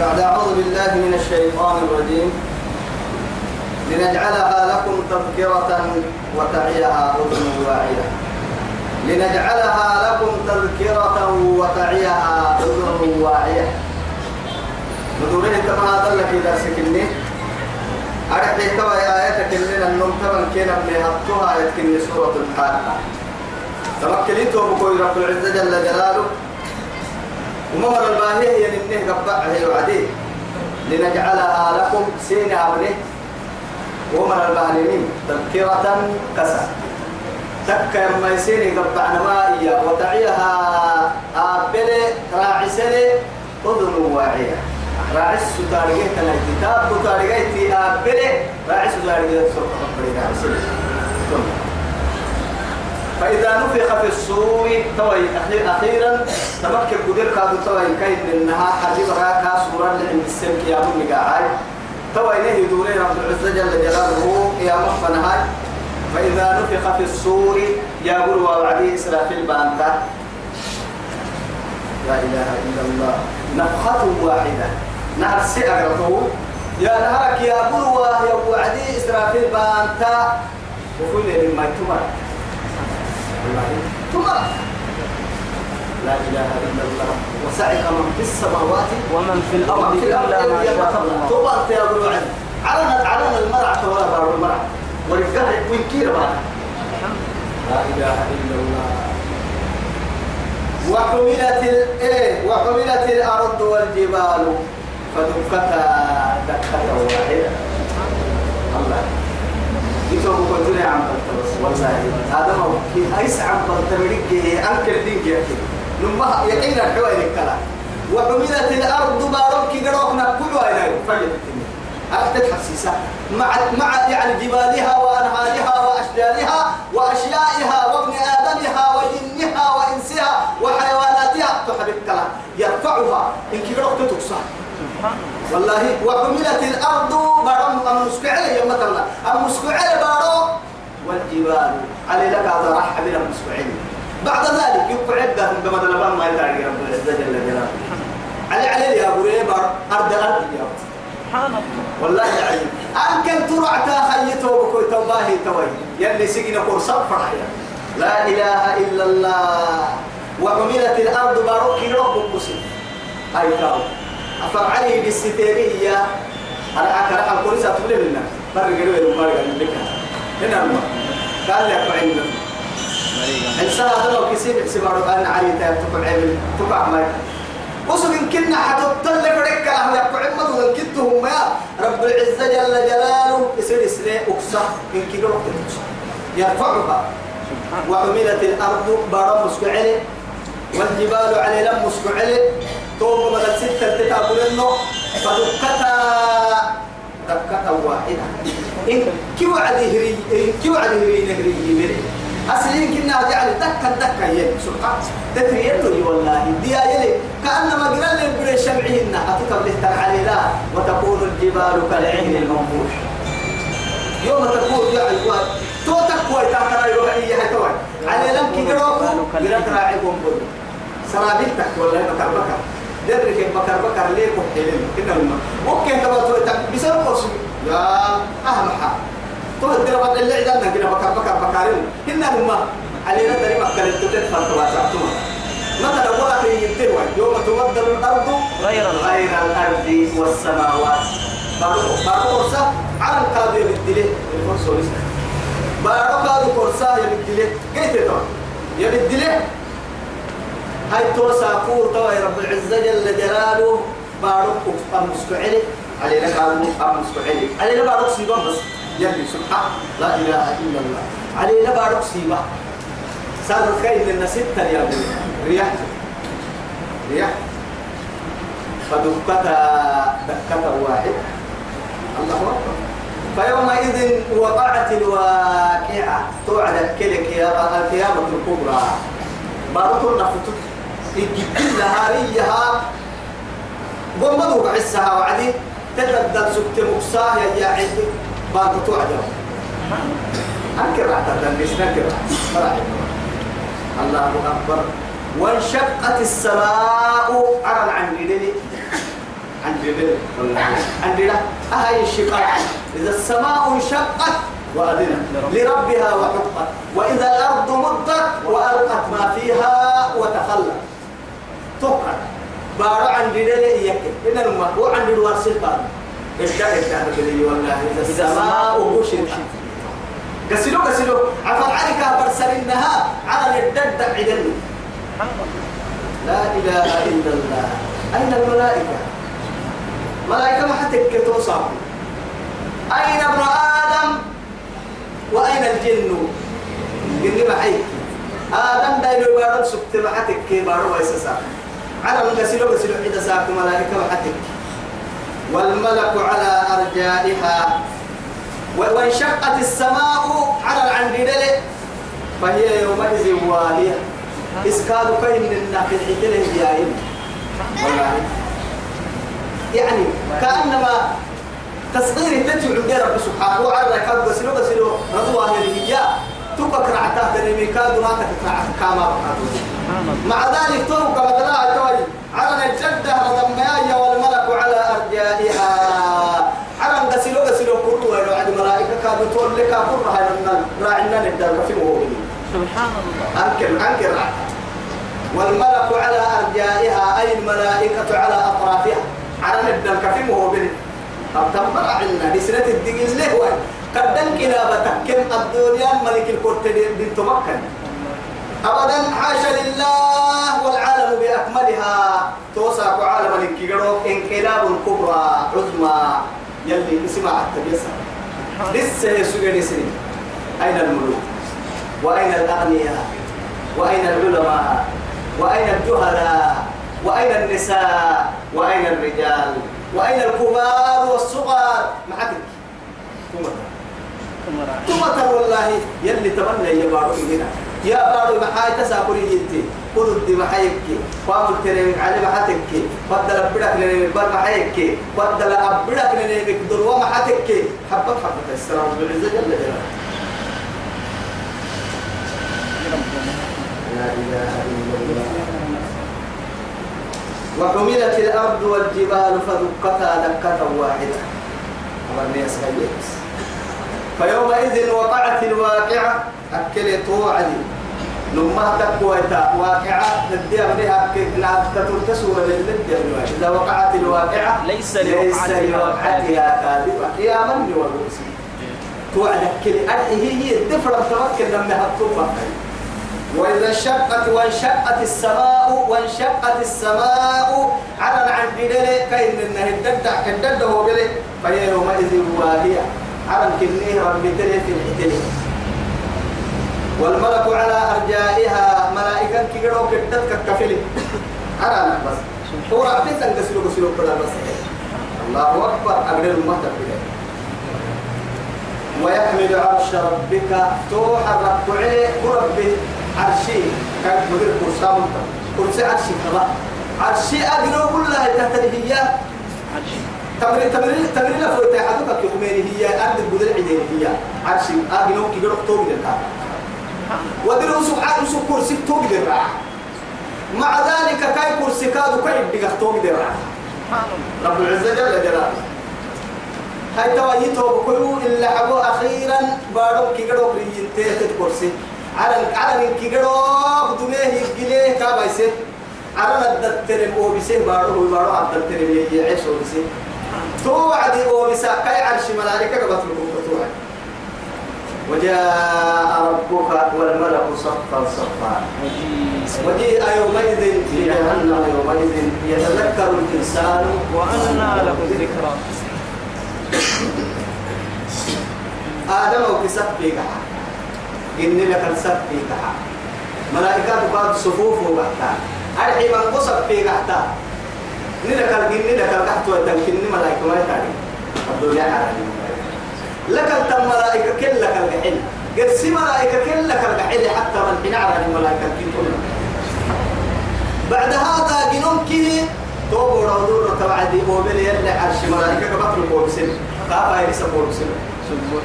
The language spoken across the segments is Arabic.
بعد أعوذ بالله من الشيطان الرجيم. لنجعلها لكم تذكرة وتعيها أذن واعية لنجعلها لكم تذكرة وتعيها أذن واعية ندوره كما هذا لك إذا سكني أرحي يا آياتك اللي النوم تبن كنا من هبتها يتكني سورة الحاقة تمكنيتو بكوي رب العزة جل جلاله. وممر الباهية هي ننه قبع هي وعدي لنجعلها لكم سين عبده ومر الباهيين تذكرة كسا تك يما يسيني قبع نمائية وتعيها آبلي راعسلي أذن واعية. راعس تنا الكتاب تي آبلي راعس ستارجيه سوف تقبلي راعسلي فإذا نفخ في الصور توي أخيرا تمكن قدر كادو توي كيد إنها حبيب راكا سورة لعند السلك يا من قاعد. توي نهي دوري رب العزة جل جلاله يا مفنهاي فإذا نفخ في الصور يا قول وعدي إسرافيل بانتا لا إله إلا الله. نفخة واحدة. نهر سئرته يا نهرك يا قول يا وعدي إسرافيل بانتا وكل ما تمر ثم لا إله إلا الله. وسعك من في السماوات ومن في الأرض ومن في الأرض إلا ما شاء الله. أنت يا أبو الوعد علنا علنا المرعى ولا بار المرعى ورجال وين كير لا إله إلا الله. وحملت الإيه وحملت الأرض والجبال فدكتا دكة واحدة. الله. يتوب كنتنا عم بلتبس والله. هذا هو. كي هيس عم بلتبريك أنكر دين كيكي نما يقين الحوائي الكلام. وحملت الأرض بارك قروحنا كل وين فجأة أكتب حسيسة مع مع يعني جبالها وأنهارها وأشجارها وأشيائها وابن آدمها وجنها وإنسها وحيواناتها. تحب الكلام. يرفعها. إن كبرت تكسر والله وحملت الأرض بارم المسكعية يوم مثلا المسكعية بارو. والجبال علي لك هذا راح حبيل المسكعية بعد ذلك يقعد لهم كما ما يتعلق رب العزة جل جلاله. علي علي يا أبو ريبر أرض الأرض يا أبو. سبحان الله والله العظيم أنكن ترعتا خيته وبكوي توباهي توي. يلي سجن فرصة فرحيا لا إله إلا الله. وعملت الأرض باروك رب بسيط هاي كاو. أفرعلي بالستيرية أنا أكره الكوريسة تقول لنا مرة قالوا لي مرة قالوا لك هنا الماء قال أقعد لنا إنسان هذا لو كسيب سبارو أنا علي تبقى عمل تبقى ما وصل كنا حتطل فريق له يقعد مدو كتهم يا رب العزة جل جلاله. يصير إسراء أقصى إن كيلو يرفعها. وعملت الأرض بارا مسكعلي والجبال على لم مسكعلي توب مدى ستة تتابل إنه فدكتا دكتا واحدة. إن كي وعد هري إن كي وعد هري نهري يمري أصلين كنا جعل دكا دكا يلي سبحان تدري يلي والله. دي يلي كأنما قرال البري شمعهن أتكب لهتر علي لا وتكون الجبال كالعين المنفوش. يوم تقول يعني تو تقوى تاكرا يروحي هاي توي علي لم كي قروكو قرات راعيكم بلو سرابيل تحت والله بكر درك بكر بكر ليه كحيلين كنا لما أوكي تبغى تو بسبب قرص. يا حال تو الدرا بدل اللي عندنا كنا بكر بكر بكارين. كنا لما علينا تري مكر تدفع تواسعتما مثلا ولا ينتهي يوم تبدل الأرض غير الأرض. غير الأرض والسماوات. بارو بارو قرصة؟ على القاضي بالدليل الفرصة لسه بارو قاضي قرصة يبدليل كيف تقول يبدليل هاي توسع كور توا رب العزة جل جلاله بارو أمسكعلي علي لك أمسكعلي علي لك بارو سيبا بس يلي سبحان لا إله إلا الله علي لك بارو سيبا صار خير لنا ستة يا بني رياح رياح فدكتا دكتا واحد الله أكبر فيومئذ وقعت الواقعة توعد الكلك يا القيامة الكبرى بارك نفتت الجبل هاريها قم مدوق عسها وعدي. تتبدل سكت مقصاه يا عيد بارك توعد أنكر عتادا مش نكر الله أكبر. وانشقت السماء. على عن جدني عن جدني عندنا أهي الشقاق. إذا السماء انشقت وأذنت. لربها وحقت. وإذا الأرض مدت وألقت ما فيها وتخلت. تقعد بارو عن دليل يك إن الماء هو عن دلوار سلطان إشتاق إشتاق بلي والله. إذا السماء بشرت قسلوا قسلوا عفوا عليك برسلنها على الدد عدل لا إله إلا الله. أين الملائكة؟ ملائكة ما حتى توصل أين ابن آدم؟ وأين الجن؟ قلني معي آدم دايلو بارو سكت معتك كي بارو ويسسا على من قسلوا قسلوا حدا ساكو ملائكة معتك والملك على أرجائها. وانشقت السماء على العندلة فهي يومئذ واهية إسكاد كين الحتلة الجايين والله. يعني كأنما تصغير تتبع عند رب سبحانه وتعالى. كاد بسلو بسلو رضوا هي تبقى رعتا تنمي كاد ما تكرع كما مع ذلك تو كما تلا توي على الجدة رضمايا والملك على أرجائها على غسلو غسلو كروا يا وعد ملائكة كادوا تقول لك كرة هاي راعنا ندر في مهوبين سبحان الله. أنكر أنكر. والملك على أرجائها أي الملائكة على أطرافها. على ندر كفي مهوبين تمر عنا لسنة الدين اللي هو قدن كلابة كم الدنيا ملك الكورتين بنت مكة أبدا حاشا لله والعالم بأكملها. توسع عالم الكيرو انقلاب كبرى عظمى. يلي اسمع التبيسة لسه يسوع سنين أين الملوك؟ وأين الأغنياء؟ وأين العلماء؟ وأين الجهلاء؟ وأين النساء؟ وأين الرجال؟ وأين الكبار والصغار؟ معك ثم والله يلي تمنى يا بارو هنا يا بارو محاي تساكري جدي قدد محايك قام الترين على محاتك بدل بدك لني بر محايك بدل أبدك لني بقدر ومحاتك حبك حبك. السلام بالعزة جل جلاله لا إله إلا الله. وحملت الأرض والجبال فدكتا دكة واحدة. فيومئذ وقعت الواقعة. أكلت وعدي لما تقوى واقعة. تدي أبنها كنا تترتسوا للدي إذا وقعت الواقعة ليس لوقعتها. كاذبة. يا من والرؤسي توعدك كل أرحي هي الدفرة تمكن لما هتطبق وإذا انشقت وانشقت السماء وانشقت السماء على العنبيل كاين إنه الددع كدد هو بله فهي يومئذ واهية. على كنيه ربي تلي في الحتلي والملك على أرجائها ملائكة كيرو كدد كفلي على بس. هو ربي تنقسلو قسلو بلا بس. الله أكبر أقدر المهتم بله ويحمل عرش ربك توحرك تعلي ربي عرشي. كان مدير كرسام كرسي عرشي كما عرشي أجنو كلها تحت الهيات تمرين تمرين تمرين فوت حدك يومين هي. أرض البدر عدين هي. عرشي أجنو كي جرب توبي لك. ودلو سبحان سو كرسي توبي لك. مع ذلك كاي كرسي كادو كاي ديغ توبي لك. رب العزة جل جلاله. هاي تواجي توب كلو إلا حبو أخيرا بارو كي جرب رينتي كرسي على على كي جرب دميه يجليه كابايسه على الدتر أو بيسه بارو بارو عبد الدتر يعيش أو بيسه توعد أو بيسه كاي عرش ملائكة قبط لكم توعد وجاء ربك والملك صفا صفا. وجيء يومئذ بجهنم يومئذ يتذكر الإنسان. وأنى له الذكرى. آدم وكسب فيك إن لك السب فيك ملائكة بعض صفوف وبحتا أرحي من قصب فيك حتى نلك الجن لك القحط والتمكين ملائكة ما يتعلم. الدنيا عالم لك التم ملائكة كل لك الجحل قرسي ملائكة كل لك الجحل حتى من حين على الملائكة كنتم بعد هذا جنوم كي توبوا رودور توعدي موبيل يلي عرش ملائكة قبطل بورسل كافا يرسل بورسل سبوح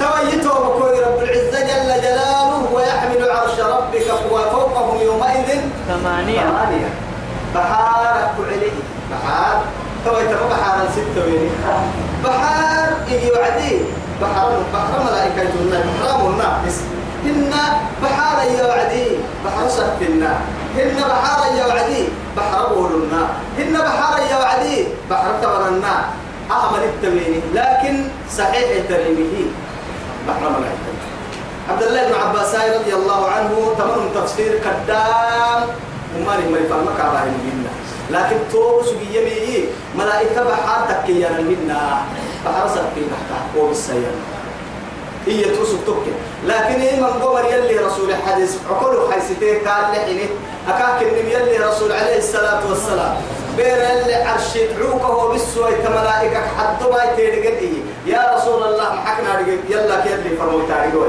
تويته وكوي رب العزة جل جلاله ويحمل عرش ربك وفوقهم يومئذ ثمانية. ثمانية. بحارك عليه بحار. تويته بحارا ستة ويني بحار إيه وعدي بحر بحر ملائكة يقولنا بحرام الناقص إن بحار يا وعدي بحر سكنا إن بحار يا وعدي بحر بولنا. هن بحار إيه وعدي بحر تبرنا. أعمل التميني. لكن صحيح تريمه ملائكة عبد الله بن عباس رضي الله عنه تمام تفسير كدام ومالي مالي فما كابا منا لكن تو سجي يمي. ملائكة بحار تكيانا منا بحر سفي تحت وبالسيارة هي توسك توكي لكن إيه من قمر يلي رسول الحديث عقله حيثتين قال لحيني أكاك النبي يلي رسول عليه الصلاة والسلام. بير اللي عرش يدعوك هو بالسوى ملائكة حد ما يتيرقد يا رسول الله محكنا يلا كيلي فرمو تاريقوي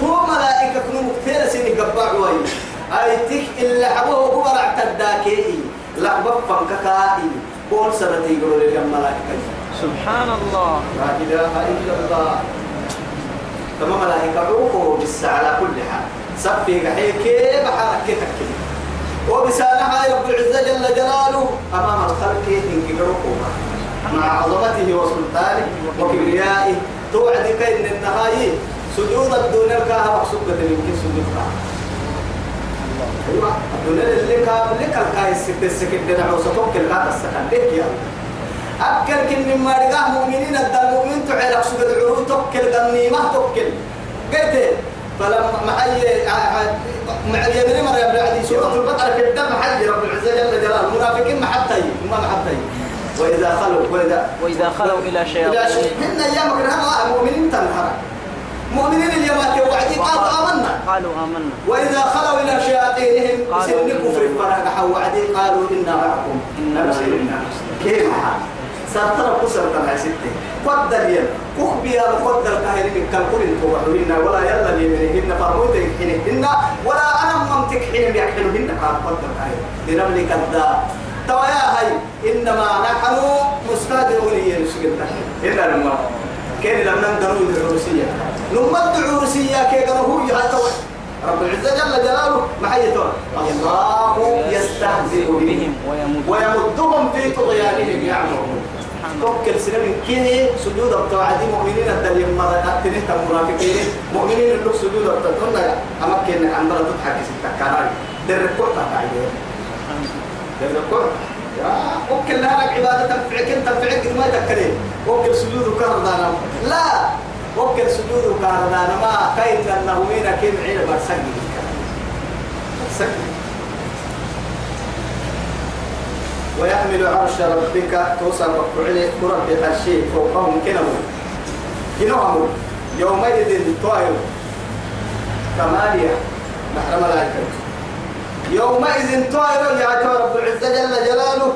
تو ملائكة كنو مكتير سيني قبع وي أي تك اللي حبوه قبر اعتداكي لحبب فنككائي قول سبتي يقولوا لي الملائكة سبحان الله. لا إله إلا الله. كما ملائكة عوقه بالساعة على كل حال. سفي قحيه كيف حالك؟ كيف تكلم وبسانها رب العزة جل جلاله. أمام الخلق إن عوقه مع عظمته وسلطانه وكبريائه. توعد كأن النهاية سجود الدنيا الكاها مقصودة يمكن سجودها أيوة. الدنيا اللي كان اللي كان كاي السكت السكت ده عوصتك الكاها السكت ليك يا أكل كن ما رجع مؤمنين الدم مؤمن تعلق سجد عروض تكل غنيمة تكل قلت فلما محي مع اليمين مرة يا بعدي سورة البقرة في الدم رب العزة جل جلاله. المنافقين محبتي ما محبتي وإذا خلوا وإذا وإذا خلوا إلى إلى شياطين. شيء من أيامك هذا مؤمنين تنهر مؤمنين اليوم توعدي قالوا آمنا. قالوا آمنا. وإذا خلوا إلى شياطينهم سن كفر فرح وعدي. قالوا إنا معكم. إنا نرسلنا كيف حال؟ ساتر قصر تنع ستة قدر ين كخبيا قدر كهرين كان كل توحدنا ولا يلا ليمنهن فرموت يحنهن ولا أنا ممتك حين يحنهن قال قدر كهرين لنبلي كذاب توايا هاي. إنما نحن مستهدئون ينسجل إلا لما كان لما ندروا العروسية؟ لما العروسية كي قالوا هو يهتوي رب العزة جل جلاله محيطون الله يستهزئ بهم ويمدهم في طغيانهم يعمهون. توكل سنة كده سجود التوعد مؤمنين الدليل مرة أتنه المنافقين مؤمنين اللي سجود التوعد أمكن عن مرة تضحك ستة كاري در الكرة تعيدين الكرة يا وكل لك عبادة تنفعك أنت تنفعك ما وكل سجود لا. سجود ما أنه مين ويحمل عرش ربك توصل وفعله كرة الشيء فوقهم كنمو كنمو يومئذ طائر ثمانية بحر ملائكة يومئذ طائر يا رب العزة جل جلاله.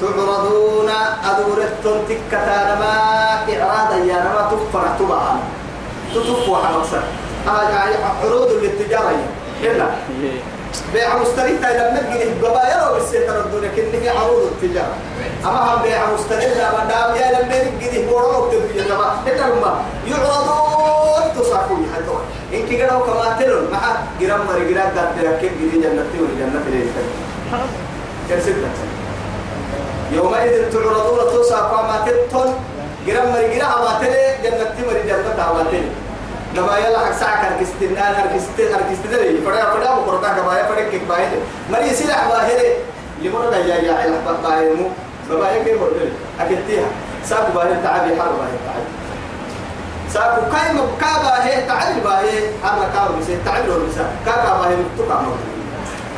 تعرضون أدورتم تكتان ما إعراضا يا نما تفر تبعا تتفوا حمصر هذا عروض للتجارة. هنا بيع مستري تاي لما تجي القبائل أو بالسيطرة الدنيا كن في عروض التجارة. أما هم بيع مستري لا مدام يا لما تجي بورو تبي جماعة. هما يعرضون تصافوا حتى إن كي قالوا كما تلون مع جرام مري جرام قد تركب جدي جنة والجنة في ليلة. كرسلت يومئذ تعرضون تصافوا ما تلون. جرام مري جرام ما تلي جنة مري جنة ما تلي لما يلا حق ساعة كستنا أنا أنا كستنا لي فدا فدا بقرطان كباية فدا كيك باية مري سلاح باهرة لمرة دا جاي جاي لحظة باية مو بباية كيف بدل أكتيها ساكو باهرة تعبي حر باهرة تعبي ساكو كاي مبكا باهرة تعبي باهرة أنا كاو بس تعبي لو بس كاكا باهرة تبقى مو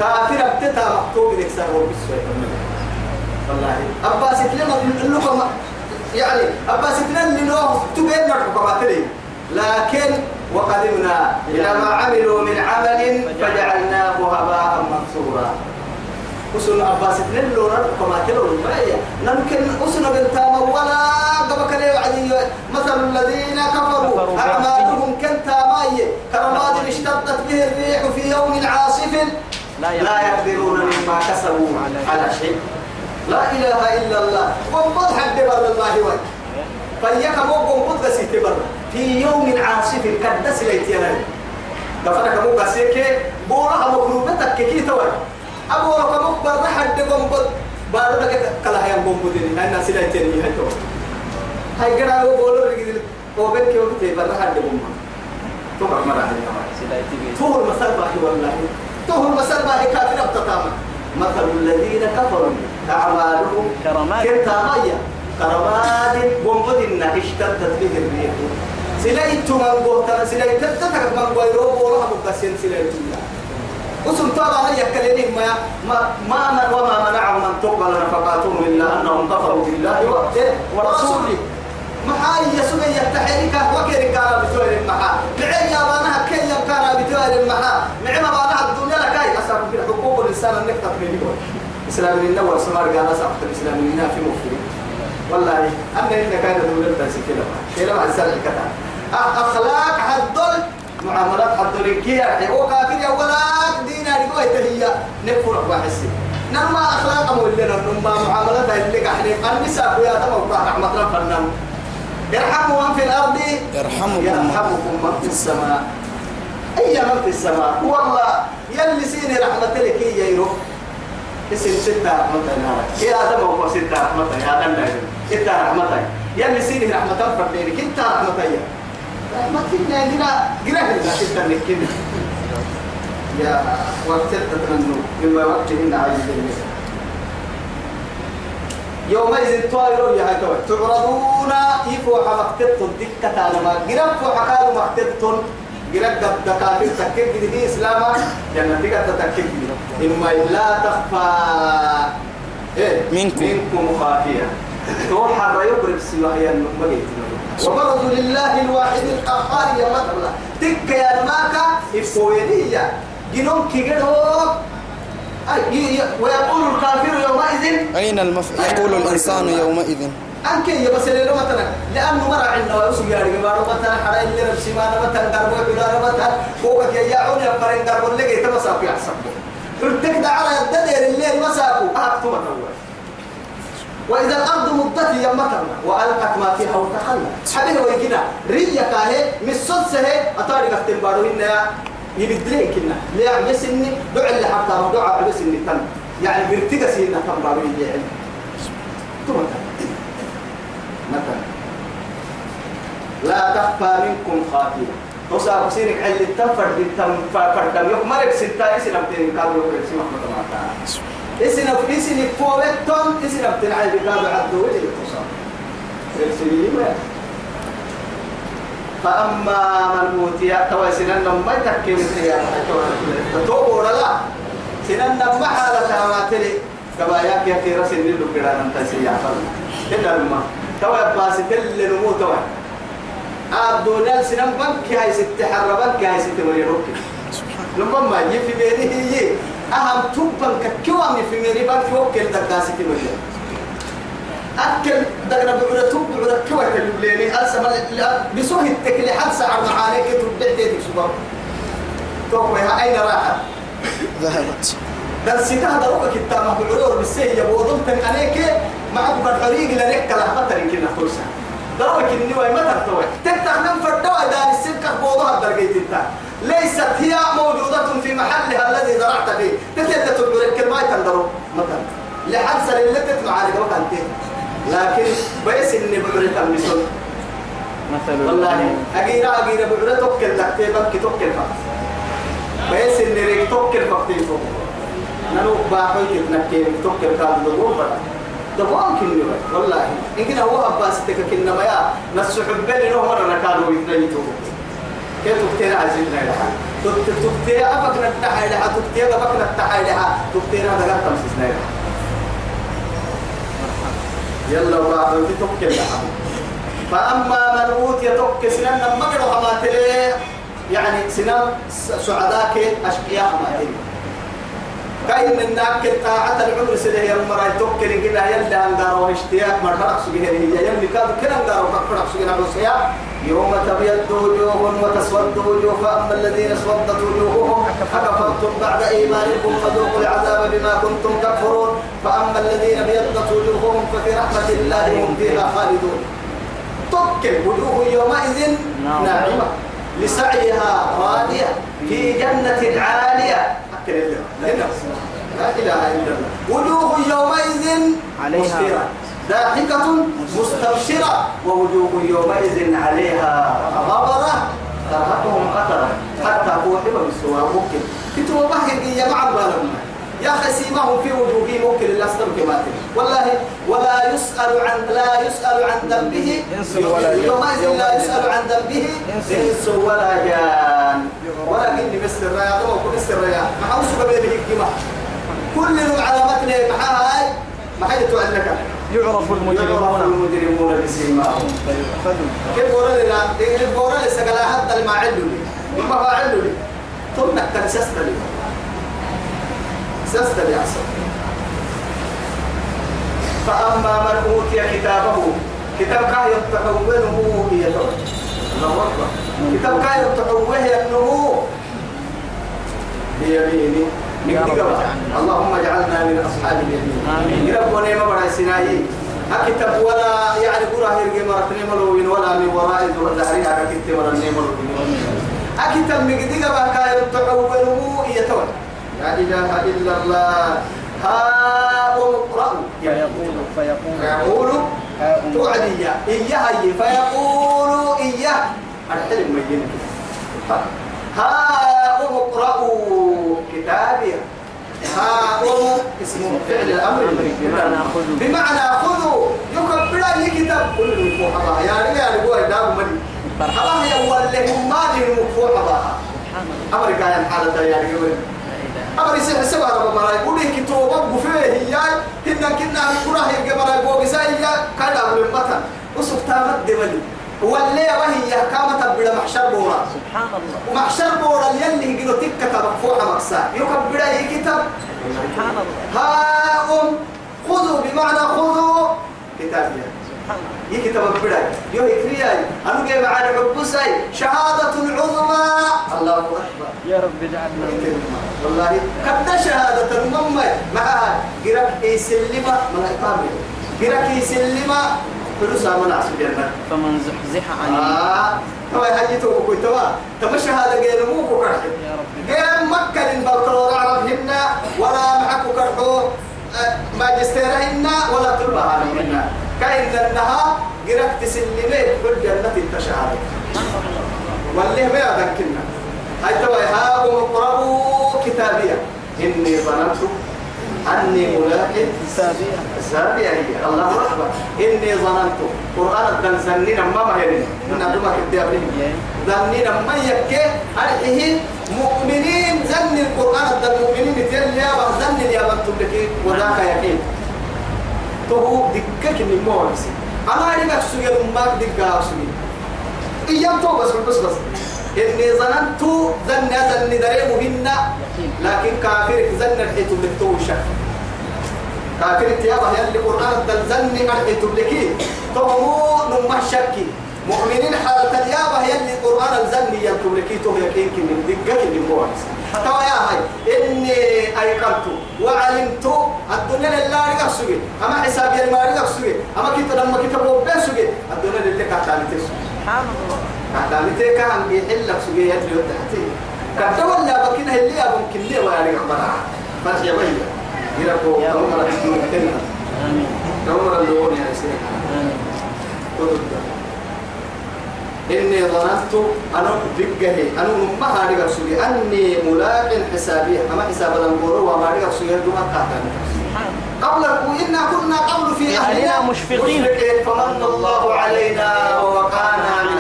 كافر ابتتا مكتوب لك سر وبس والله أبا ستلنا اللقمة يعني أبا ستلنا اللي نوه تبين نرفق كباتلي لكن وقدمنا إلى ما عملوا من عمل فجعلناه هباء منثورا. وسن أباس نلو كما كلو الماء نمكن أسن بنتام ولا قبك لي وعدي. مثل الذين كفروا أعمالهم كنتا ماي كرماد اشتدت به الريح في يوم عاصف. لا يقدرون مما كسبوا على شيء. لا إله إلا الله. وانبض حد بر الله وجه. فيك موقع قد سيتبر في يوم عاصف كدس ليتيانا دفنك موقع سيكي بورا مقروبتك كي توي. أبو لك مقبر حد قنبض بارو لك كلا هيا قنبضين هاي الناس ليتيانا هاي تو هاي قرأ وقولوا وبك وقتي برا حد بوما تبع مرة بي تو المثل باهي والله. تو المثل باهي كافر بتتامل مثل الذين كفروا. أعمالهم كرمات كرتامية كرماد ومدن اشتدت به الريح. سلايت من قوة سلايت تتك من قوة وروح مقسم سلايت وسم طبعا يكلمين ما ما ما من وما منعهم أن تقبل نفقاتهم إلا أنهم كفروا بالله ورسوله. محاي يسوع يتحرك وكير كارا بتوير المحا. معي يا بانها كي كارا بتوير المحا. معي ما بانها الدنيا لكاي أسأل في حقوق الإنسان أنك تطمئن إسلام لنا والسمار قال أسأل الإسلام لنا في مفرد والله أنا إن كان دولة كده. كده مع السلع كده أخلاق حدل معاملات حدل كيا يا ولاد دينا رجوع تهيا نكفر بحسي نما أخلاق مولنا نما معاملات اللي قاعدين. النساء يا تمام رحمة ربنا يرحموا من في الأرض. يرحمكم يرحمكم من في السماء. أي من في السماء؟ والله يلي سيني رحمة لك يا يروح. اسم ستة رحمة يا آدم هو ستة رحمة يا آدم. لا ستة رحمة يلي سيني رحمة فردينك انت رحمة يا رحمة الله جنا جنا هنا ستة نكين يا وقت تتمنوا مما وقتهن عايز المثل يومئذ طائر يا هكذا تعرضون يفو حمكتتن دكة على ما جرب فو حكالو مكتتن جرب دب دكاتر تكيك دي إسلاما. جنة تكت تكيك إما لا تخفى. إيه؟ منكم. منكم خافية. تروح حر يقرب سواهي النمجيت وبرزوا لله الواحد القهار يا مثلا تك يا ماكا إفوينية جنون كيجدوك ويقول الكافر يومئذ. أين المف... يقول الإنسان يومئذ. أنك يا بس اللي مثلا لأنه مرة عندنا ويسوع يا رجال مثلا حرا اللي نفسي ما مثلا قربوا كذا مثلا فوقك يا يعون يا قربوا اللي جيت يحسب قلتك ده على الدنيا الليل مساكو أكتم الأول وإذا الأرض مدت مثلا وألقت ما فيها وتخلت حبيبي ويجينا ريا كاهي مسوس سه أطاري قتل بارو إنها يبدلين كنا؟ ليه عبس إني دع اللي حتى دع عبس إني تم. يعني برتقى سينا تم بارو يعني. ثم مثلا لا تخفى منكم خافية. وصار سينك حل التفر بالتم فردم. يوم مرق ستة اسنا بتين سيما محمد ما تعالى. اسنا اسنا فوتهم اسنا بتين عيب كانوا عدوا وجه ما فأما من أوتي توا سنن ما تكيم يا تتوب ولا لا؟ سنن ما حالة ما تلي كباياك يا كيرا سنن لو كده سيا فلا كده لما. توا باس تل نمو توا الدنيا سنن بنك هاي ست حربك هاي ست مريروك لما ما يفي بيني هي. أهم تبان كيوام في ميري بنك وكل دكاسة مريروك أكل دقنا بعودة توب بعودة كوا كلبليني ألسا بسوه التكلي حد سعر معانيك تبدأ تيتك سبب توقع أين راحت ذهبت. بل سيتها دروك كتامة بعودة بالسيه يبو ضمتن عليك معك بالحريق لنك لحظة كنا فرصة دروك وي ما ترتوي من فردوا إذا السكة بوضوها انت ليست هي موجودة في محلها الذي زرعت فيه. تتلت تقول الكلمة تندرو. مثلا لحد سنة اللي على جوك انت لكن بس إني بعرة تمسون مثل والله أجينا أجينا بعرة توكل تكتي بك توكل فقط. بس إني ريك توكل فقط نلو باحوي تتنكي توكل كان دبور بقى. دبور كني والله. إن كنا هو أباس تككنا ما يا نسحب بيني نو مرة نكانوا يتنيتوا كيف تكتير عزيزنا لها تكتير أبك نتحي لها تكتير أبك نتحي لها تكتير هذا لا تمسسنا لها يلا وراء توكل لها فأما من أوتي توك سنان ما قدوا حماتلي يعني سنان سعداك أشقياء حماتلي كاين من ناكل طاعة العمر سنة يا مرة توكل كده يلا أنقار واشتياق مرحلق سجيه هي يلي كانوا كده أنقار وفقرق سجيه عروسيا يوم تبيض وجوه وتسود وجوه فأما الذين اسودت وجوههم أكفرتم بعد إيمانكم فذوقوا العذاب بما كنتم تكفرون. فأما الذين أبيضت وجوههم ففي رحمة الله هم فيها خالدون. تكل وجوه يومئذ نعم. ناعمة لسعيها راضية في جنة عالية. لا إله إلا الله. وجوه يومئذ عليها ضاحكة مستبشرة ووجوه يومئذ عليها غبرة ترهقهم قترة حتى فوحب بالسواء ممكن. كتبوا بحر يا مع يا خسيمهم في وجوههم ممكن الأسلم كما والله ولا يسأل عن لا يسأل عن ذنبه. إنس ولا جان. يومئذ لا يسأل عن ذنبه. إنس. ولا جان. ولكن بس الرياض وكل الرياض. ما حوش بين الجماعة كل علامات لي محاها هاي ما حد تعلق يعرف المجرمون. المجرمون بسيماهم كيف ورا لنا كيف ورا لسه حتى اللي ما عنده لي ما عنده لي. ثم كان سستلي سستلي أحسن فأما من أوتي كتابه كتاب كاه يتحوله هي الله أكبر. كتاب كاه يتحوله ينمو بيمينه. اللهم اجعلنا من أصحاب اليمين. آمين. يربوني ما بڑا سناي. أكتب ولا يعني قرأ هيرجع مرة نيملوين ولا من وراء ظهري هذا كتب ولا نيملوين أكتب مجدي بقى كاي تحوله يتوه. لا إله إلا الله. ها اقرأوا فيقول فيقول هاؤم توعدي إياه فيقول إياه. الحلم مجين ها اقرأوا كتابي. ها اسم فعل الأمر. بمعنى خذوا. يكبر أي كتاب. كل المفوح الله يعني يعني قوي داب مني الله يقول لهم ما دي الله أمريكا يعني حالة يعني يقول أمر يسمع سوى رب مرا يقول لك تو وقف فيه. هي هنا كنا هي جمرا يقول بسايا كذا من المتن وسوف تامد دمني واللي وهي كامة بلا محشر بورا. سبحان الله. ومحشر بورا يلي يقولوا تكة مفوحة مكسا يكبر أي كتاب. سبحان الله. ها أم خذوا بمعنى خذوا كتابيا. سبحان الله. يكتب البداية يو يكرياي أنا جاي معنا حبساي شهادة العظمى. الله أكبر. يا رب اجعلنا. والله قد شهادة المم معها. قرأ يسلم من إقامة قرأ يسلم فلوسها من عصر الجنة فمن زحزح عن آه. تو كوي توا تما شهادة غير مو كرح يا رب غير مكة البلطو عرفهن ولا معك كرحو ماجستيرهن ولا طلبة عليهن كاين لأنها قرأ تسلمين في الجنة التشهادة واللي ما يذكرنا هاي توا ها اقرأوا كتابية إني ظننت أني ملاق حسابية حسابي هي. الله أكبر. إني ظننت. قرآن الدن زنين ما هي. من أدوما كتاب لي زنين ما يكي. أرحيه مؤمنين. زن القرآن. الدن مؤمنين تيل يا زن يا بنتم لك وذاك يقين. تو دكك من مورس أنا أريد سوي ما دكا سوي إيام تو بس بس بس. إني ظننت ظن ظن دريمهن لكن كافر ظن الحيت للتو شك. كافر تيابا يلي قرآن الدلزن مرحي تبلكي تهمو نمح شكي مؤمنين حالة اليابا يلي قرآن الزن يلتبلكي تو يكين كن دقك اللي موانس توا يا هاي إني أيقنت وعلمت الدنيا لله رجع سوي. أما حساب يلي ما رجع سوي. أما كتاب لما كتاب وبس سوي. الدنيا لله تسوي. سبحان الله. كاتالي تيكا عم بيحل لك سوي يدري وتحتي كتاب ولا بكنا اللي أبو كنيه ولا مرة. بس يا بيا يركو. عمر الدنيا آمين. عمر اللون يا سيدي. إني ظننت أنا بقه أنا ما هاري رسولي أني ملاق حسابي. أما حساب الأنبور وما هاري رسولي دوما سبحان قبل إنا كنا قبل في أهلنا مشفقين. فمن الله علينا ووقانا من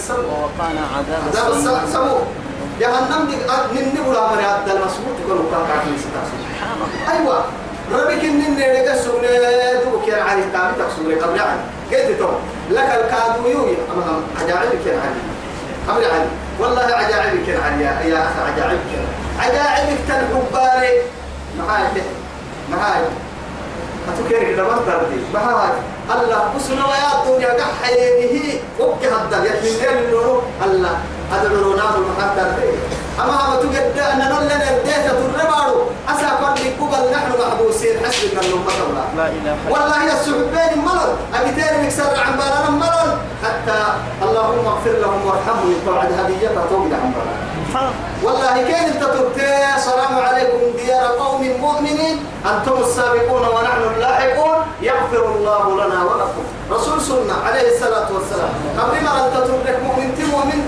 عذاب السوء ووقانا عذاب عذاب السوء السوء جهنم دي من نقول أمر هذا المسؤول تقول كان كافي ستاسو سبحان أيوة. ربك إن نرجع سورة دوك يا علي تامي تكسورة قبل عن قلت تو لك الكادو يوي. أما عجائبك يا علي. قبل علي. والله عجائبك يا علي يا يا أخي عجائبك. عجائبك تنحباري معاي معاي. هتكير كده ما تردي معاي الله بسنا ويا الدنيا قحينه وكي هذا يتمنى النور الله أدعو نام المحتر أما هم تجد أن نلنا بديت تربارو أسا قد قبل نحن محبوسين. حسبنا الأمة الله لا إله والله هي السحبين ملل أبيتين مكسر عن بالنا ملل حتى اللهم اغفر لهم وارحمهم بعد هدية توقد عن والله كان أنت سلام عليكم ديار قوم مؤمنين. أنتم السابقون ونحن اللاحقون. يغفر الله لنا ولكم. رسول سنة عليه الصلاة والسلام. قبل ما أنت تترك مؤمن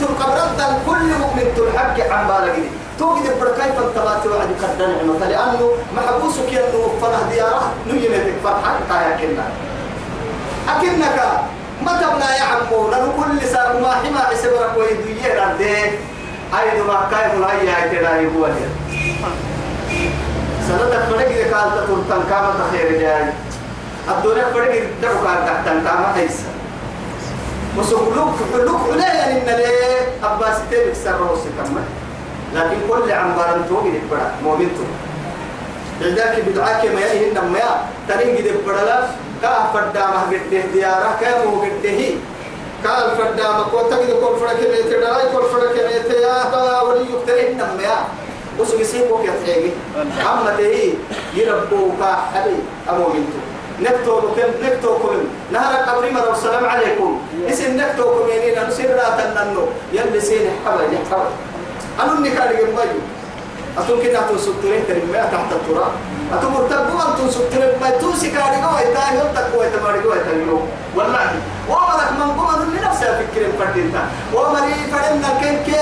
تم قبل أن كل مؤمن تلحق عن بالك. توجد بركاي فانتبات وعد قد نعمة؟ لأنه محبوسك ينوفنا ديارة. نجمتك فرحة تايا كنا أكنك ما تبنا يا عمو لأنه كل ساعة ما حما حسبرك ويدويه ردين أيضا ما كايف الهي هاي تلاهي هو سنتك فرق قال تطلتن كامة خير جاي الدنيا فرق دعو كان تحتن كامة حيسا وسقلوك لوك عليا إن ليه أباس تبك سر روسي كمان. لكن كل عم بارنتو قد بڑا مؤمنتو عندك بدعاك ما يهي النما يا. ترين قد بڑا كا فدا ما قد ديارة كا مو قد هي قال فدا ما كنت قد كل فرق ميت داي كل فرق ميت يا تا ولي يكترين النما يا. وسو يسيبك يتحيي أما تهي يربوك حبي أمؤمنتو نكتو كم نكتو كم نهر قبري مرة والسلام عليكم. اسم نكتو كم يعني نسير لا تننو. يلي سين حبا يحبا أنا النكال جنبي أتون كنا أتون سكتورين ترمي تحت التراب. أتون مرتبو أتون سكتورين ما توسي كاري قوة يتاهي يلتك قوة تماري قوة تنيو والله. ومرك من قوة من نفسها فكر فردينتا ومري فرنا كن كي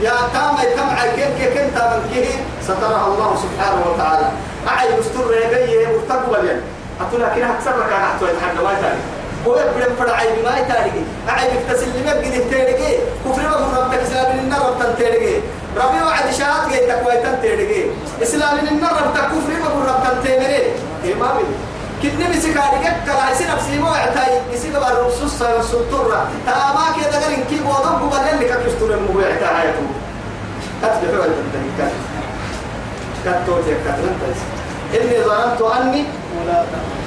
يا كاما يتمع كن كي كنت من كيه سترها الله سبحانه وتعالى. أعي مستر يجي مرتبو يعني أتون لكن أكثر لك أنا أحتوى يتحدى ما يتاري. هو يبدأ فرع عيب ما يتاري. أعي لما بقيت تيري كفر ما هو ربك إسلام من النار ربطن تيري ربي وعد شهاد جاي تكويتن تيري إسلام من النار ربطن كفر ما هو ربطن تيري إيه ما بي كدني بسكاري كلا يصير نفسي مو عتاي يصير بقى الرصوص والسطورة تاما كده قال إن كي بوضم بقى اللي كتستور المو عتاي هايتو كتب حول التنكات كتب كتب إني ظننت أني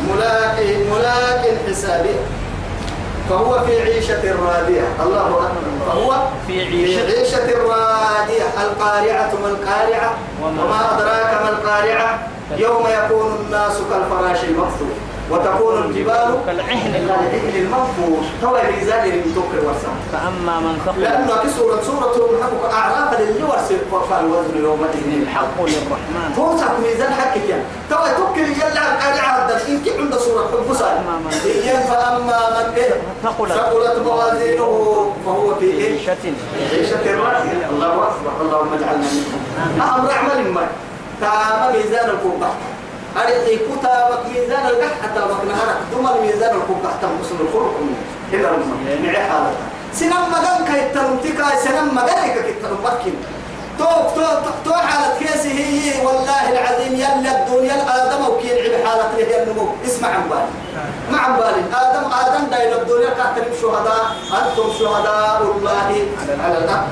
ملاق ملاق حسابي فهو في عيشة راضية الله أكبر. فهو في في عيشة. عيشة راضية القارعة ما القارعة وما وما أدراك ما القارعة. يوم يكون الناس كالفراش المبثوث وتكون الجبال كالعهن. كالعهن المنفوش. هو ميزان للتوكل والسمع فأما من ثقل لأنه في سورة سورة محبك أعراف للجوار فالوزن يومئذ الحق. الحق للرحمن توسع ميزان حقك يعني توكل يلا القارعة هذا إن كي عند سورة حب فأما من ثقلت ثقلت موازينه فهو في عيشة. عيشة. راضية الله أكبر. اللهم اجعلنا منهم. أمر عمل ما. تام ميزان الكوبا أريد كوتا بك ميزان القح حتى بك نهارك دم الميزان الكوبا حتى مسلم الخلق إلا المسلم نعي حالة. سنم مدن كي تنمتك سنم مدنك كي تنمكن توك توك تو حالة كيسي هي والله العظيم يلا الدنيا الآدم وكين عب حالة له النمو اسمع عن بالي. ما عن بالي. آدم آدم دايل الدنيا كاترين شهداء. أنتم شهداء الله على الأرض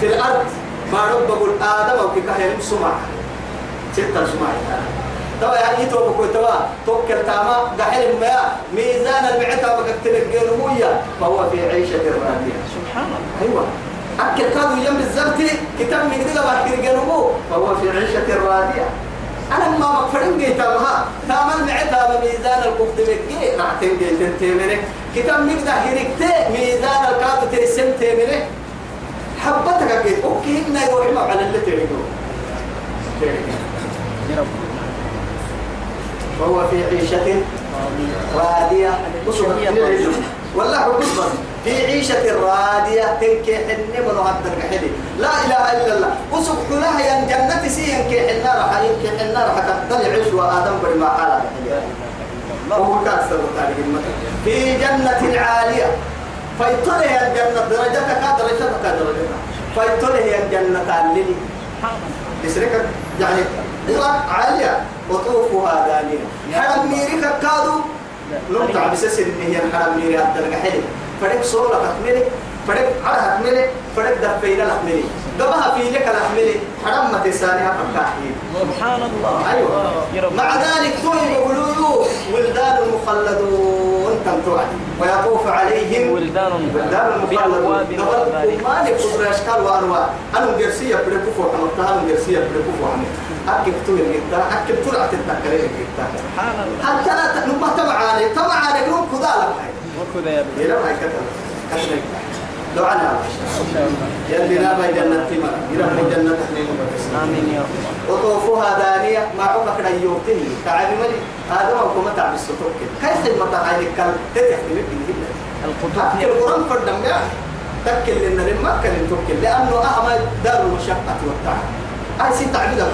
في الأرض ما رب بقول آدم أو كهير سمع ستة سمع توا يعني تو بكو توا. توكل تاما قحل ما ميزان المعتا بكتب الجنوية فهو في عيشة راضية سبحان الله. أيوة. أكل كانوا يم بالزبط كتاب من كده بحكي جنوبه فهو في عيشة راضية أنا ما مقفرين جيتا بها تامل معتا بميزان الكفت بكي راح تنجي تنتمره كتاب من كده هركتي ميزان الكاد ترسم تمره حبتك أكيد أوكي إنه يروح ما على اللي تعيدوه يا رب. فهو في عيشة راضية والله قصبا. في عيشة راضية تنكي حن من هذا الحدي لا إله إلا الله. وسب لها ين جنة سي ينكي حنا راح ينكي حنا راح تقتل عيش وآدم بما قال وهو كاسر في جنة عالية. فيطلع الجنة درجتك درجتك درجتك. فيطلع الجنة اللي يسرك يعني هو عالية وطوفها دانية حرم ميري كادو نمتع بسس إن هي الحرم ميري أدرك حلي فرق صورة فرق على أكملي فرق دفينا الأكملي قبها في لك الأكملي حرم ما تسانيها فكاحين سبحان الله. أيوة. مع ذلك توي يقولوا ولدان المخلدون كم توعد ويطوف عليهم ولدان ولدان بأبواب المخلدون وأباريق. ما نقدر أشكال وأنواع. أنا جرسية بريكوفو حمرتها أنا جرسية بريكوفو حمر أكيد توي الجدا أكيد طلع تتذكرين الجدا سبحان الله. حتى لا نبه تبعاني تبعاني نوم كذا لك. وكذا يا لما كتب كتب لو أنا يلي لا ما جنة تمر يرى جنة تحليل آمين يا رب. وطوفها دانية ما عقب كده يوتني تعبي ملي هذا ما هو متعب السطوك كيف المتعب هاي الكلام تتحمل هنا. القطوف القرآن فردم يا تكل لنا لما كان توكل لأنه أهم دار المشقة والتعب هاي ست تعبير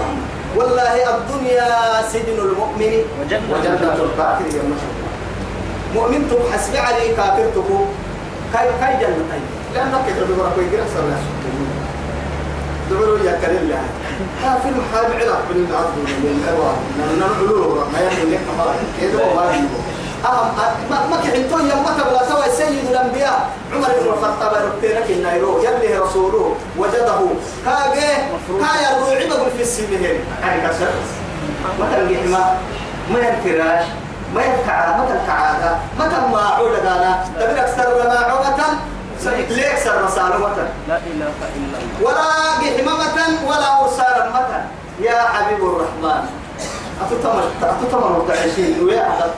والله الدنيا سجن المؤمن وجنة. الكافر يا مشهد مؤمن حسب علي كافر تبو. كاي كاي جنة أي؟ لأنك تدبر كوي جرس الله. دبروا يا كريم الله كافر محاب علاق بين العبد من الأرواح نقولوا ما يمكن لك ما كده ما أهم ما ما كحنتو يوم ما تبغى سوى سيد الأنبياء عمر بن الخطاب ربتنا النايرو يلي رسوله وجده كاجي كايا روعي بقول في السبيل يعني كسر ما تلقي ما ما ينفراش ما ينكع ما تنكعادا ما تما عودة دانا تبين أكثر ما عودة ليك سر مثلا لا إله إلا الله. ولا جهممة ولا أرسالا متى يا حبيب الرحمن. أتتمر أتتمر تعيشين ويا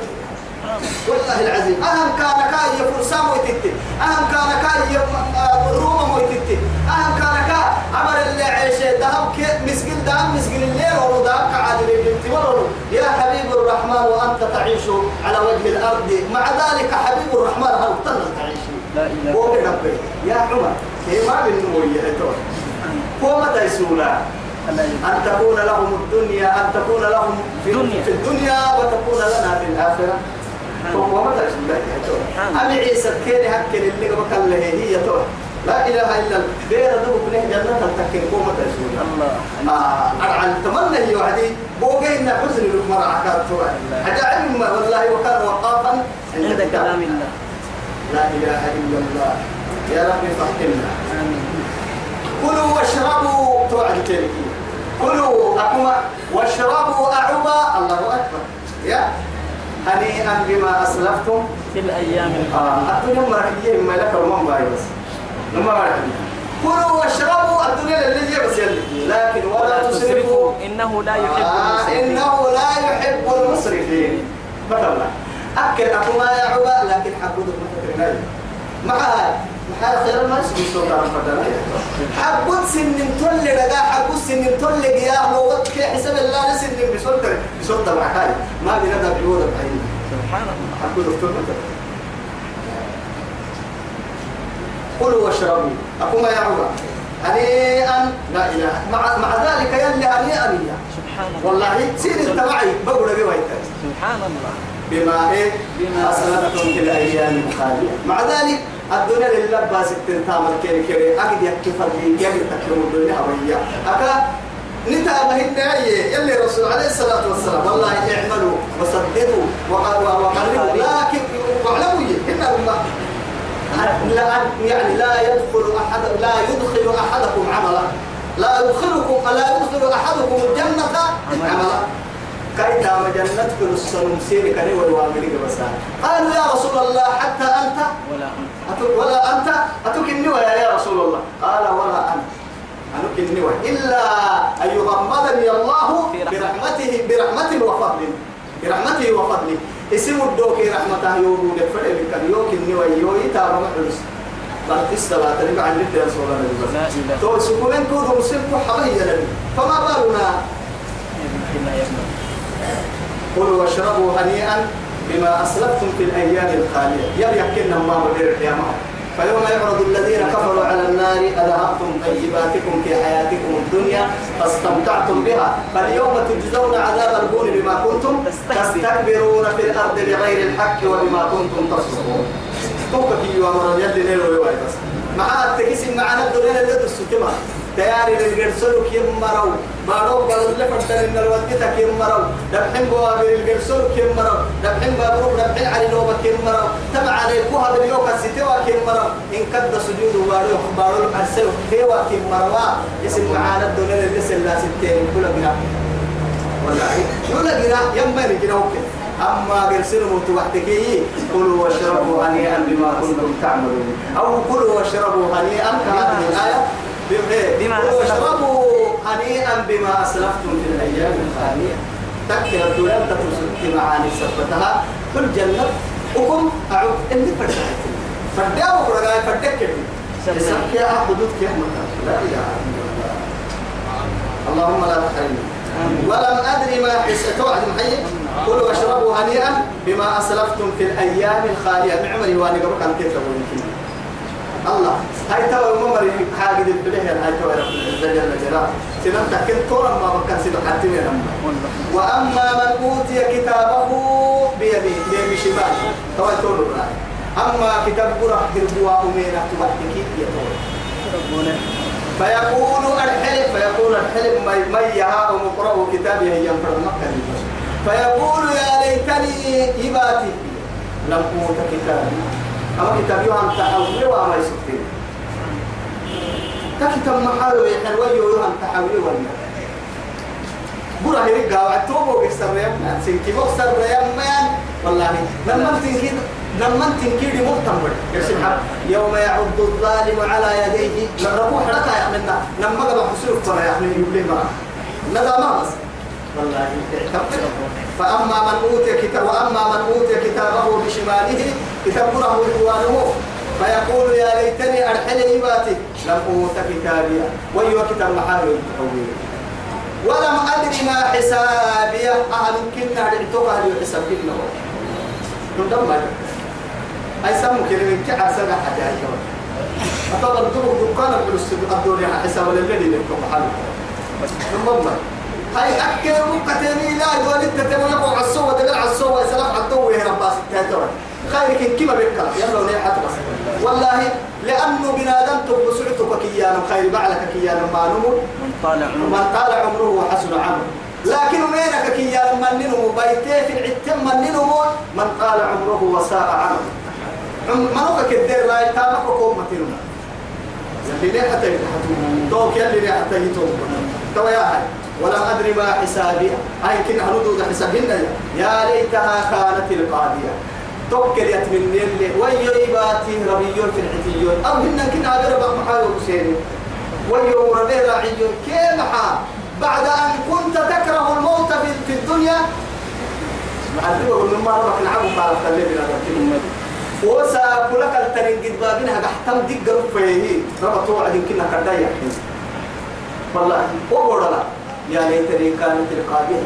والله العظيم. أهم كان كاي فرسان ويتت أهم كان كاي روما ويتت أهم كان كا عمر اللي عيش ذهب مسجل دام مسجل الليل ولو ذهب كعادل بنت ولو يا حبيب الرحمن وأنت تعيش على وجه الأرض مع ذلك حبيب الرحمن هل تنل تعيش هو ربي يا عمر هي ما بالنمو يهتون هو متى يسولا إلا أن تكون لهم الدنيا أن تكون لهم في دنيا. في الدنيا وتكون لنا في الآخرة. هو متى يسولا يهتون أمي عيسى كيني هكذا اللي قبل هي تون لا إله إلا الله. بير دوب بنه جنة تكين هو متى يسولا الله. آه تمنى هي وحدي بوجينا حزن لكم رعكات توا حتى علم والله وكان وقافا عند كلام الله. لا إله إلا الله. يا رب آمين كلوا واشربوا. توعد تلكي كلوا أكما واشربوا أعوبا الله أكبر. يا هنيئا بما أسلفتم. في الأيام آه الدنيا مرحية. ما لك ومن لما مرحية كلوا واشربوا. الدنيا اللي هي بس يلي. لكن ولا تسرفوا. إنه لا يحب آه المسرفين. إنه لا يحب المسرفين. مثلا أكل أكما يا عبا لكن حبودك متكرنا مع هاي مع هاي خير ما يسمي صوت عن فدنا حبود سن تل لقى حبود سن تل يا وقت كي حسب الله نسن بصوت بصوت مع هاي ما بينا ده بيوضع بعين سبحان الله حبود دكتور كلوا واشربوا. أكما يا عبا. هنيئا لا إله. مع مع ذلك يلي هنيئا يا. سبحان الله. والله سيد انت معي بقول ويتك سبحان الله. بما إيه بما في الأيام الخالية. مع ذلك الدنيا لله باس تنتام الكيري كيري. أكيد يكفي فرقي يمر تكرم الدنيا هوية أكا نتا مهن اي يلي الرسول عليه الصلاة والسلام والله اعملوا وسددوا وقربوا وقربوا لكن واعلموا إن الله لا يعني لا يدخل أحد لا يدخل أحدكم عملا. لا يدخلكم لا يدخل أحدكم الجنة عملا. كاي دام جنة كل السنم سيري كني والوامري بس. قالوا يا رسول الله حتى أنت؟ ولا أنت. ولا أنت؟ أتوك النوى يا رسول الله. قال ولا أنت. النوى. إلا أن يغمدني الله. برحمته برحمة وفضل. برحمته وفضله اسم الدوك رحمته يوم لفرق كان يوك النوى يوي تابع محرس. تستوى تريد عن لك يا رسول الله. تو سكونين كودهم سلكوا حبيا لني فما بالنا؟ الله. كلوا واشربوا هنيئا بما أسلفتم في الأيام الخالية. يم يكن الله مدير القيامه فيوم يعرض الذين كفروا على النار أذهبتم طيباتكم في حياتكم الدنيا فاستمتعتم بها. فاليوم تجزون عذاب الهون بما كنتم تستكبرون في الأرض بغير الحق وبما كنتم تفسقون توقف يوم يلي ليل ويواي بس مع التكسي معنا الدنيا اللي تستمع تياري للجرسلو كيم مرو بارو اللي فردن إن الوقت كيم مرو دبحين بوابر الجرسلو كيم مرو دبحين بابروك دبحين علي نوبة كيم مرو تبع علي كوها باليوكا ستوا كيم مرو إن كد سجود بارو بارو أرسلو كيوا كيم مروا اسم معانا الدنيا اللي سلا لا ستين كل جنا والله يقول جنا يما جنا وكل أما قرسلوا متوحتكي كلوا واشربوا هنيئا بما كنتم تعملون. أو كلوا واشربوا هنيئا كهذه الآية بما. واشربوا هنيئا بما أسلفتم في الأيام الخالية تكفي الدنيا تتوسط معاني سبتها. في الجنة وكم أعود اللي فردت فردها وفرقها فردك كده. يسمى يا حدود كيف لا إله إلا الله. اللهم لا تحرمنا ولم أدري ما حس توعد محيي. كلوا واشربوا هنيئا بما أسلفتم في الأيام الخالية. بعمري وأنا قبل كان يمكن الله. هاي توا ممر حاجة البليه هاي توا رب العزة جل جلاله سنن تكن طول ما بكن سنن حتى وأما من أوتي كتابه بيمينه بشماله توا تقول أما كتاب قرأ هربوا أمينة تبحكي يتوه فيقول الحلف فيقول الحلف ما يها ومقرأ كتابه هي ينفر مكة فيقول يا ليتني إباتي. لم أوت كتابي. أما كتابي وهم تحولي وما يسكتين كتاب محاوي حلوي وهم تحولي ولا. برا هيرجع وعتوبه بيكسر ريم سنتي بيكسر ريم والله. لما تنكيد لما تنكيد مهتم يا يوم يعض الظالم على يديه. لما حركة يا أخمنا لما قبل حسوف فرا يا أخمنا يقول ما لا ما بس والله. فأما من أوتي كتاب وأما من أوتي كتابه بشماله كتابه إخوانه. فيقول يا ليتني أرحل إباتي لم أوت كتابيا ويو كتاب محارب ولم أدري ما حسابيه أهل كنا رعتك أهل يحسب كنا. ندم أي سمو كلمة كعب سنة حتى أي كمان أطلع الدروب دكان الفلوس الدنيا حساب الذي لكم حلو ندم هاي أكل مقتني لا أنت تبغى يقع الصوة تبغى الصوة يسلم على الضوء هنا بس تهتم خيرك كما بك يلا وني حتى بس. والله لأنه بنادم تبصرتك كيانا خير بعلك كيانا ما نمو من طال عمره. من طال عمره وحسن عمله لكن وينك كيانا من نمو بيتي في العتم من نمو من طال عمره وساء عمله منوك كدير لا يتامك وكوم متنما يلي ليه حتى دوك يلي ليه حتى يتوم تو يا هاي. ولم أدري ما حسابي. أي كنا هندود حسابنا يا ليتها كانت القاضية. توكل يتمنى لي ويو إباتي ربيون في العتيون. أو هن كنا عبر بق محاول بسيري ويو ربي كيف بعد أن كنت تكره الموت في, الدنيا. معذبه من ما ربك نعم قال خلي بنا وسأ كلك الترين قد بابنها قحتم دق رفيه ربط توعد كنا كردايا والله وقرنا يا ليتني كانت القاضية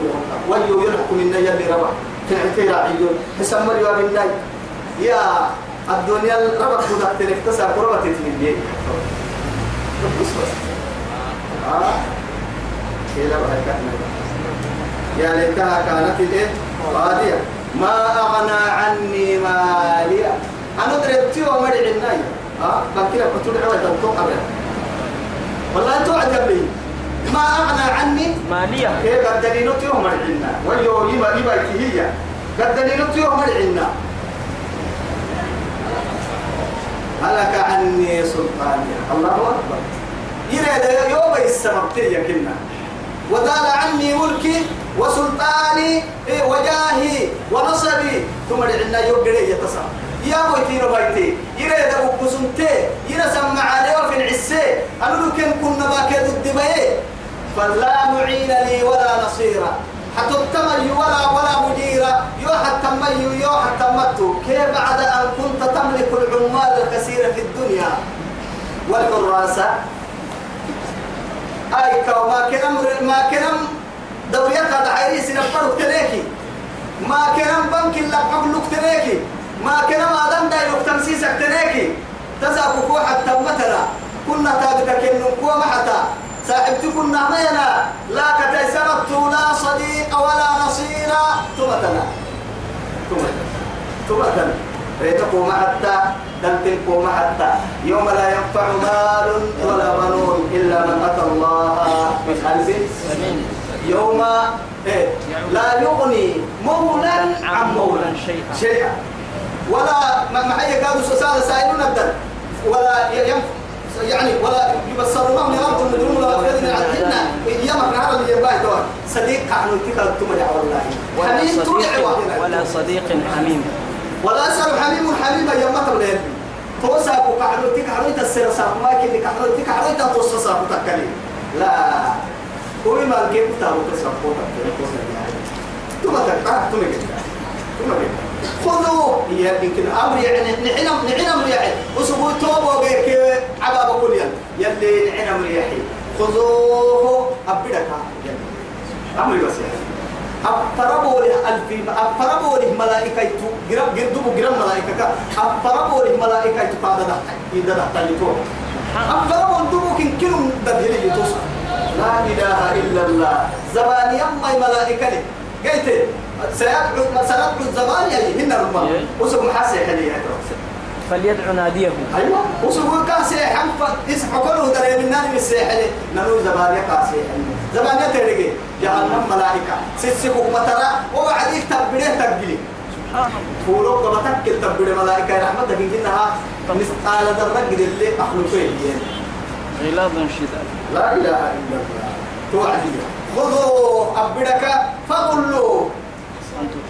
ويو يلحق من يلي ربع في العتيرة عيون حسن مريوا بالله يا الدنيا ربع كذا تنكتسى قربة تتمنى بس بس. آه. كيلا بهاي يا ليتها كانت إيه قاضية. ما أغنى عني ماليا أنا دربتي ومرعي الناي. ها بكيلا كنت دعوة تنطق والله توعد لي ما أغنى عني؟ مالية. كيف قد دليل تيوم مرعنا ويو يبا يبا هي قد دليل تيوم مرعنا هلك عني سلطاني. الله أكبر. يرى يوم السبب كنا. وضال عني ملكي وسلطاني إيه وجاهي ونصبي. ثم عندنا يوغري يتصل يا بويتي ربايتي يرى ده بسنتي يرى سمع عليه في العسي. أنا لو كان كنا باكيد الدبي فلا معين لي ولا نصيرا حتى التمي ولا ولا مديرا يو حتى مي يو حتى متو كيف بعد أن كنت تملك العمال الكثير في الدنيا؟ والحراسة أي كو ما كنم ما كنم. دوريتها دعيري سنفرق تليكي. ما كنم بنك اللي بحق تليكي. ما كنم آدم دايلوك تمسيسك تليكي تسابق واحد تمتنا كنا تابتك النقوة محتا ساعدت كنا مينا لا كتسبت لا صديق ولا نصيرا تمتنا تمتنا تمتنا ريتكم حتى. دلتكم حتى. يوم لا ينفع مال ولا بنون إلا من أتى الله بقلب. يوم إيه لا يغني مولى عن مولى شيئا. شيئا. ولا ما هي كانوا سؤال سائلون الدر ولا يعني ولا يبصرونهم يرد المجرم ولا يفيدنا الجنة يوم نهار اللي يبقى دور صديق عنه تكا تمنع والله حميم تدعوا ولا صديق حميم. ولا أسأل حميم حميما يوم تبلين توسع كحلو تك حلو تسير ساق ما كني كحلو تك حلو تتوسع ساق تكلي. لا. هو ما الجيب تابو تساق ثم تكره ثم ثم خذوا هي يمكن أمر يعني نعنم نعنم يعني وسبوا توبوا غير عباب كل يوم. يلي نعنم ريحي خذوه. أبدك. أمر بس يعني. أفربوا له ألف أفربوا له ملائكة جرب جردوا جرب ملائكة. أفربوا له ملائكة قاد ده. إذا ده تلتو أفربوا دبوا كن كلهم دبيري يتوصل لا إله إلا الله. زباني أما ملائكة لي. قلت سيدعو سندعو الزمان يجي هنا ربما وسوق محاسي حليه فليدعو ناديه. أيوه. وسوق كاسي حنف اسمع كله دري من نادي الساحل نلو زبانيا كاسي زبانيا تريجي جهنم ملائكة. سيسكوك مترا وبعديك تبريه تقبلي سبحان الله. فولوك ما تكل تبريه ملائكة. رحمتك إنها مثقال ذرة قد اللي أخلقين غلاظ شداد لا إله إلا الله. توعدي. خذوا أبدك فقلوا.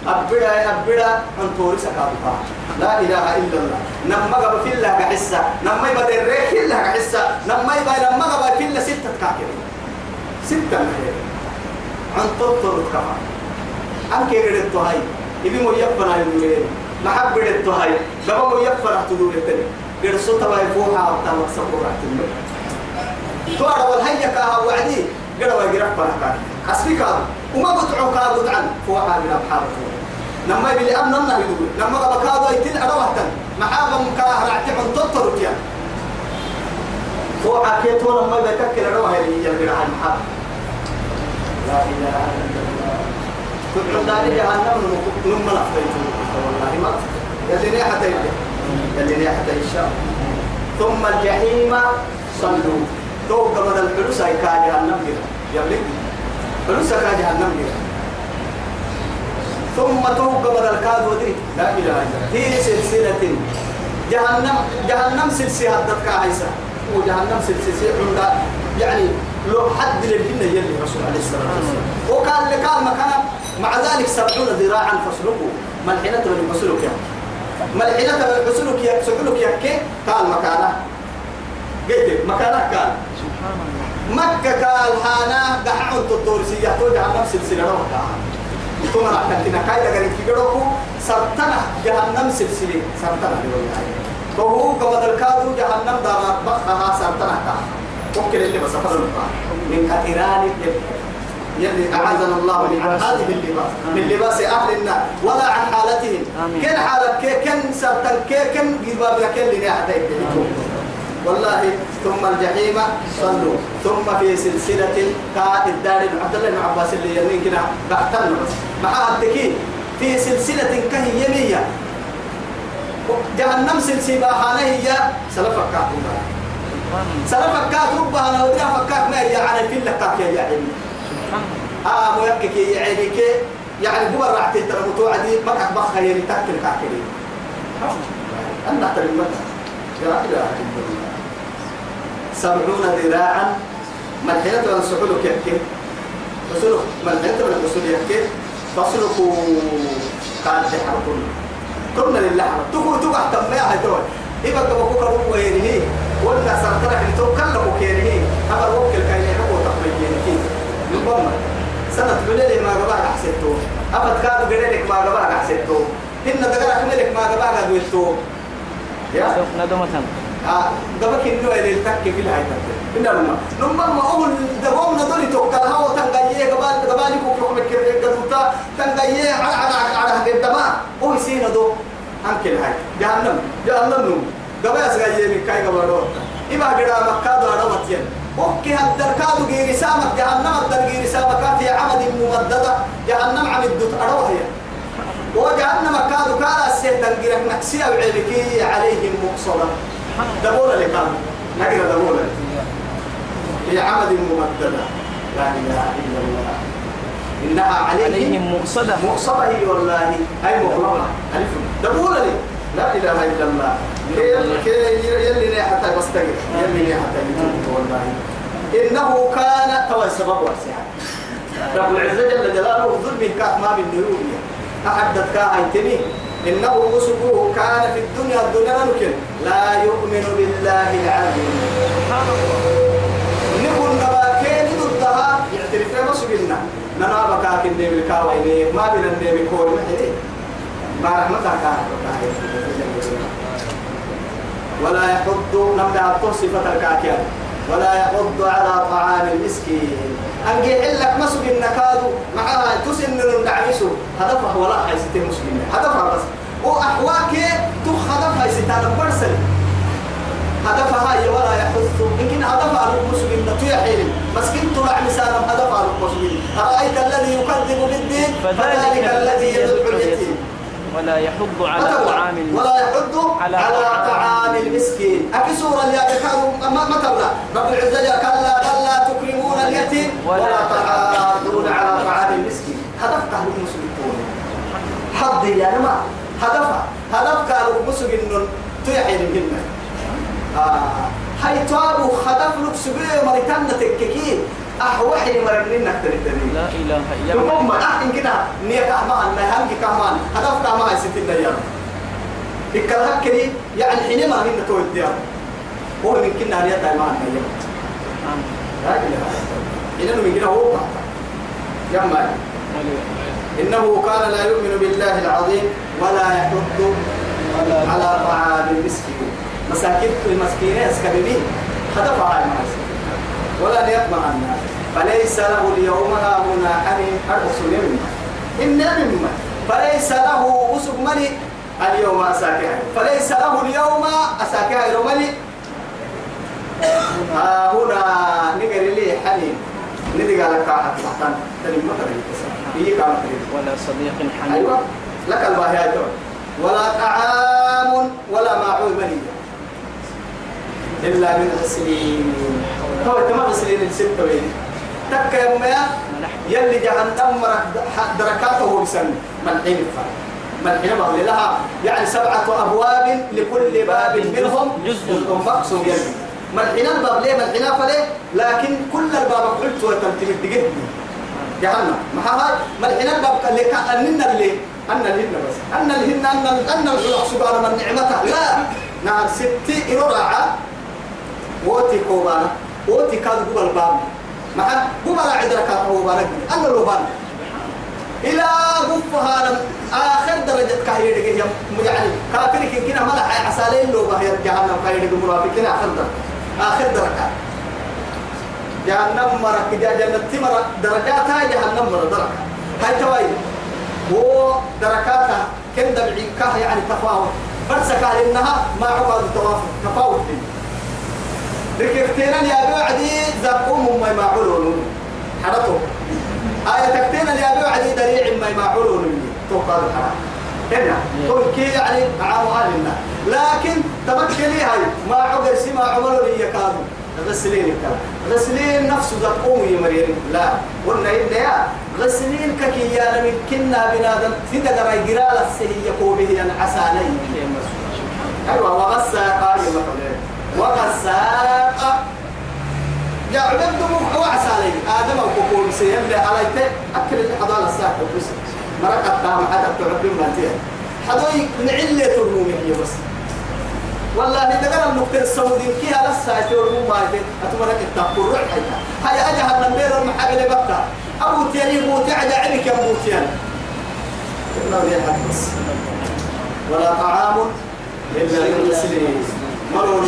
أبدا أبدا أن تورس كابوكا لا إله إلا الله. نما قبل في الله كحسة. نما يبدأ الريح في الله كحسة. نما يبدأ نما قبل في الله ستة كاكر ستة مهير. عن تطر كما أنك يقدر هاي إبي مو يفنا يقولين محب قدر هاي قبل مو يفنا تدور التاني قدر صوت ما يفوها وتامك سبورة تنمي توارا والهيا كاها وعدي. قدر ما يقرب فرحك حسبك وما بتعو كابوت عن فوحا من أبحار نما يبلي أمن أمنا يدور. نما قبل كادو يتل أروحتا محابا مكاه رعتي عن تطر كيان فوحا كيتو نما يبككل أروها اللي يجل عن محاب لا إله إلا الله. تدعو داري جهنم نم لفتيتو والله ما يلي حتى يلي حتى إن شاء الله. ثم الجحيم صلوا. تو قبل الفلوس هاي كا جهنم كده يبلي فلوس كا جهنم كده ثم تو قبل الكاد ودري لا إلا الله. في سلسلة. جهنم جهنم سلسلة هدتك عيسى وجهنم سلسلة عند يعني لو حد للجنة يلي الرسول عليه الصلاة والسلام. وكان لكان مكان مع ذلك سبعون ذراعا فاسلكوا. ملحنة من فسلك يا ملحنة من فسلك يا سلك يا كي؟ قال مكانه. قلت مكانه قال. مكة قال هانا دحعون التطورسية توجع نفس السنة روحها ثم رحنا كايدا قريب في قروكو؟ سرطنة جهنم سلسلة سرطنة فهو قبض الكادو جهنم دار بخها سرطنة كا ممكن اللي بس أفضل من كثيران يلي أعاذنا الله من هذه اللباس. من لباس أهل النار. ولا عن حالتهم. كن حالة كي كن سرطن كن جباب كن نحتاج والله ثم الجحيم صلوا. ثم في سلسلة كاد الدار عبد الله بن عباس اللي يمين كنا بعتنا بس مع التكين في سلسلة كهي يمية جهنم سلسلة هانا هي. سلفك الله سلفك كاتوبا أنا ودرا فكاك ما هي على لك كاك يا علمي آه ميكك يعني كي يعني هو رعتي ترى متوعة دي مكك بخ يعني تاكل كاكلي. أنا أحترم لا إله إلا الله سبعون ذراعا ملحنة من سحلك يكي فسلك ملحنة من الرسول يكي فسلكوا قال حرقون كنا لله تقول ما هاي دول إبقى بقوك روك وينهي. ولا سرطرك لتو كلك وكينهي أما الوكل كأن يحبو تقبيني كي نبما سنة بليلي ما قبعك أحسدتو أبد كادو بليلك ما قبعك أحسدتو هن دقرك ملك ما قبعك أدويتو يا؟ ندمة دبك إنه اللي تك في الهاي تك إن لما لما ما هو دوام ندوري توكل هوا تنجيه قبال قبالي كوك يوم كده قدوتا تنجيه على على على على هذا الدماء هو يسين دو أنكل هاي جهنم جهنم نو قبل أسرع يمي كاي قبل روح إما قدا مكة دارا متين أوكي هالدركاد غير سامك جهنم الدر غير سامك في عمد ممددة جهنم عمد دوت أروح هي وجهنم كادوا كالا السيد تنقرك نكسيا وعلكي عليهم مقصدا دبولا لك نقرا دبولا. في عمد ممددة. لا إله إلا الله. إنها عليهم مؤصدة. مقصدة هي والله. أي مغلقة ألف. دبولا لي. لا إله إلا الله. كي يلي لي حتى بستقر يلي لي حتى يتوب والله. إنه كان توا السبب واسعا رب العزة جل جلاله ظلم كاف ما بالنيوم أحدث كاهيتني إنه وسبوه كان في الدنيا الدنيا ممكن لا يؤمن بالله العظيم. سبحان الله. نكون نباكين ضدها يعترف ما سبنا ننا بكاك النبي الكاوي ما بين النبي كول محلي ما رحمتك ولا يحض نبدأ صفة الكاكيان ولا يحض على طعام المسكين. أنجي لك مسك النكاد معها تسن النعمسو هدفها ولا حيستي مسلم هدفها بس. وأحواك تخدفها يستانا برسل هدفها هي ولا يحث. يمكن هدفها المسلم تيحيل مسكين طلع مثالا هدفها المسلم أرأيت الذي يكذب بالدين؟ فذلك الذي يدعو اليتيم. ولا يحض على طعام ولا يحض على على, طعام المسكين. أكي سورة اللي كانوا ما تبلا رب العزة يا كلا بل لا تكرمون اليتيم ولا تحاضون على طعام المسكين. هدف كان المسلمين حظي يا نما هدفها هدف كان المسلمين إنه تيحي الجنة آه. هاي توابو هدف لك سبيه مريتان تككين أحوحي مرنين نكتر الدليل لا إله إلا الله. ما أحكي كده نية كهمان ما هم كهمان هدف كهمان ستين ديار. الكلام كده يعني حينما هن تو الديار هو من كنا نية دائما هي لا إله إلا الله. من كده هو يما إنه كان لا يؤمن بالله العظيم ولا يحض على طعام المسكين. مساكين المسكين يسكبين هدف هاي المسكين ولا يطمع الناس. فليس له اليوم هاهنا حميم أرسل مما إن مما. فليس له أسق مني اليوم أساكها فليس له اليوم أساكها رملي ها هنا نقر لي حميم ندق على كاحة تحتان تلم مكري هي كانت ولا صديق حميم أيوة. لك الباهيات ولا طعام ولا معون منية إلا من غسلين هو تمام غسلين الستة وين؟ تك يا ميا يلي جهنم دركاته بسن ملحين الفرق ملحين بغل لها يعني سبعة أبواب لكل باب منهم. جزء. مقسوم يلي. ملحين الباب ليه؟ ملحين فليه لكن كل الباب قلت وتمتلك تجد جهنم. ما هاي ملحين الباب اللي كأننا اللي أن الهن بس. أن الهن أن أن الحلق سبحانه من نعمته. لا. نعم ستي إرعى ووتي كوبانا ووتي كاد قبل باب. ما قبل عدرك هو بارك أن الوبان إلى قفها لم آخر درجة كهير يعني كافر كن كنا ملح عسالين لو بهير جهنم كهير المرافقين آخر درجة. آخر درجة. جهنم مرك جنة تمر درجاتها جهنم مر درجة. هاي توي. هو دركاتها كن دمعي كه يعني تفاوت. فرسك على إنها ما عقد توافق تفاوت ركبتين يا بعدي زقوم ما يمعولون حرطوا آية تكتين يا بعدي دريع ما يمعولون توقع الحرام. هنا. تركي يعني عام أهلنا لكن تمكني هاي. ما عقد سما عملوا لي يكادوا غسلين الكلام غسلين نفسه زقوم يمرين. لا. قلنا إن يا. غسلين ككي يا لمن كنا بنادم. تدقر يقرال السهي قوله أن عساني أيوة وغسا قال يمكن وغساق. يا عبد دموع وعسالي آدم وكوكول سيهم لي على أكل الحضارة الساعة بس مرقة تام حتى تعبد ما تيه حدوي نعلة ترمومي بس. والله دقر النقطة السعودي كي على الساعة ترموم ما يتين أتمنى التقر روح حيا هيا أجها النبير المحاقل بقى أبو تيري بوتي عدا عينك يا أبو تيري بس. ولا طعام إلا للمسلمين. مرور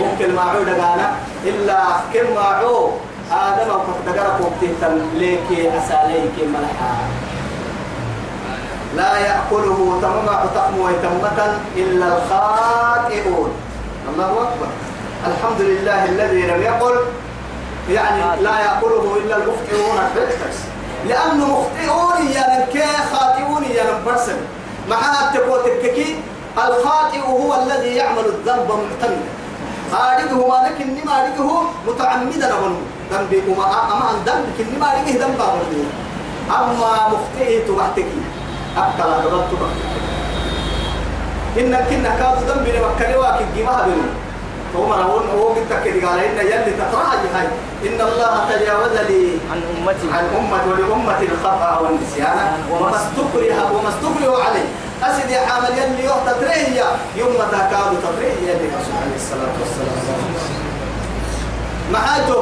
ممكن ما عود قانا إلا كم ما آدم أو كتجرب وقتها ليك أساليك ملحا لا يأكله تمام تقمو تمة إلا الخاطئون الله أكبر الحمد لله الذي لم يقل يعني لا يأكله إلا المخطئون لأنه مخطئون يا نكي خاطئون يا نبرسن معها تكوت الككي الخاطئ هو الذي يعمل الذنب معتمدا أريده ما لك إني ما أريده متعمدا أبن ذنبي وما أما أن ذنبك إني ما أريده ذنب أبن أما مخطئه تبعتك أكل أدبت إنك كنا كاد ذنبي لمكة لواك الجماعة بني. هو مرهون هو كده قال إن يلي تتراجع هاي. إن الله تجاوز لي عن أمتي. عن أمة ولأمة الخطأ والنسيان. وما استكره وما استكره عليه أسد يا يلي يوم تتريه يوم ما تكاد تتريه يلي الصلاة والسلام. محاجه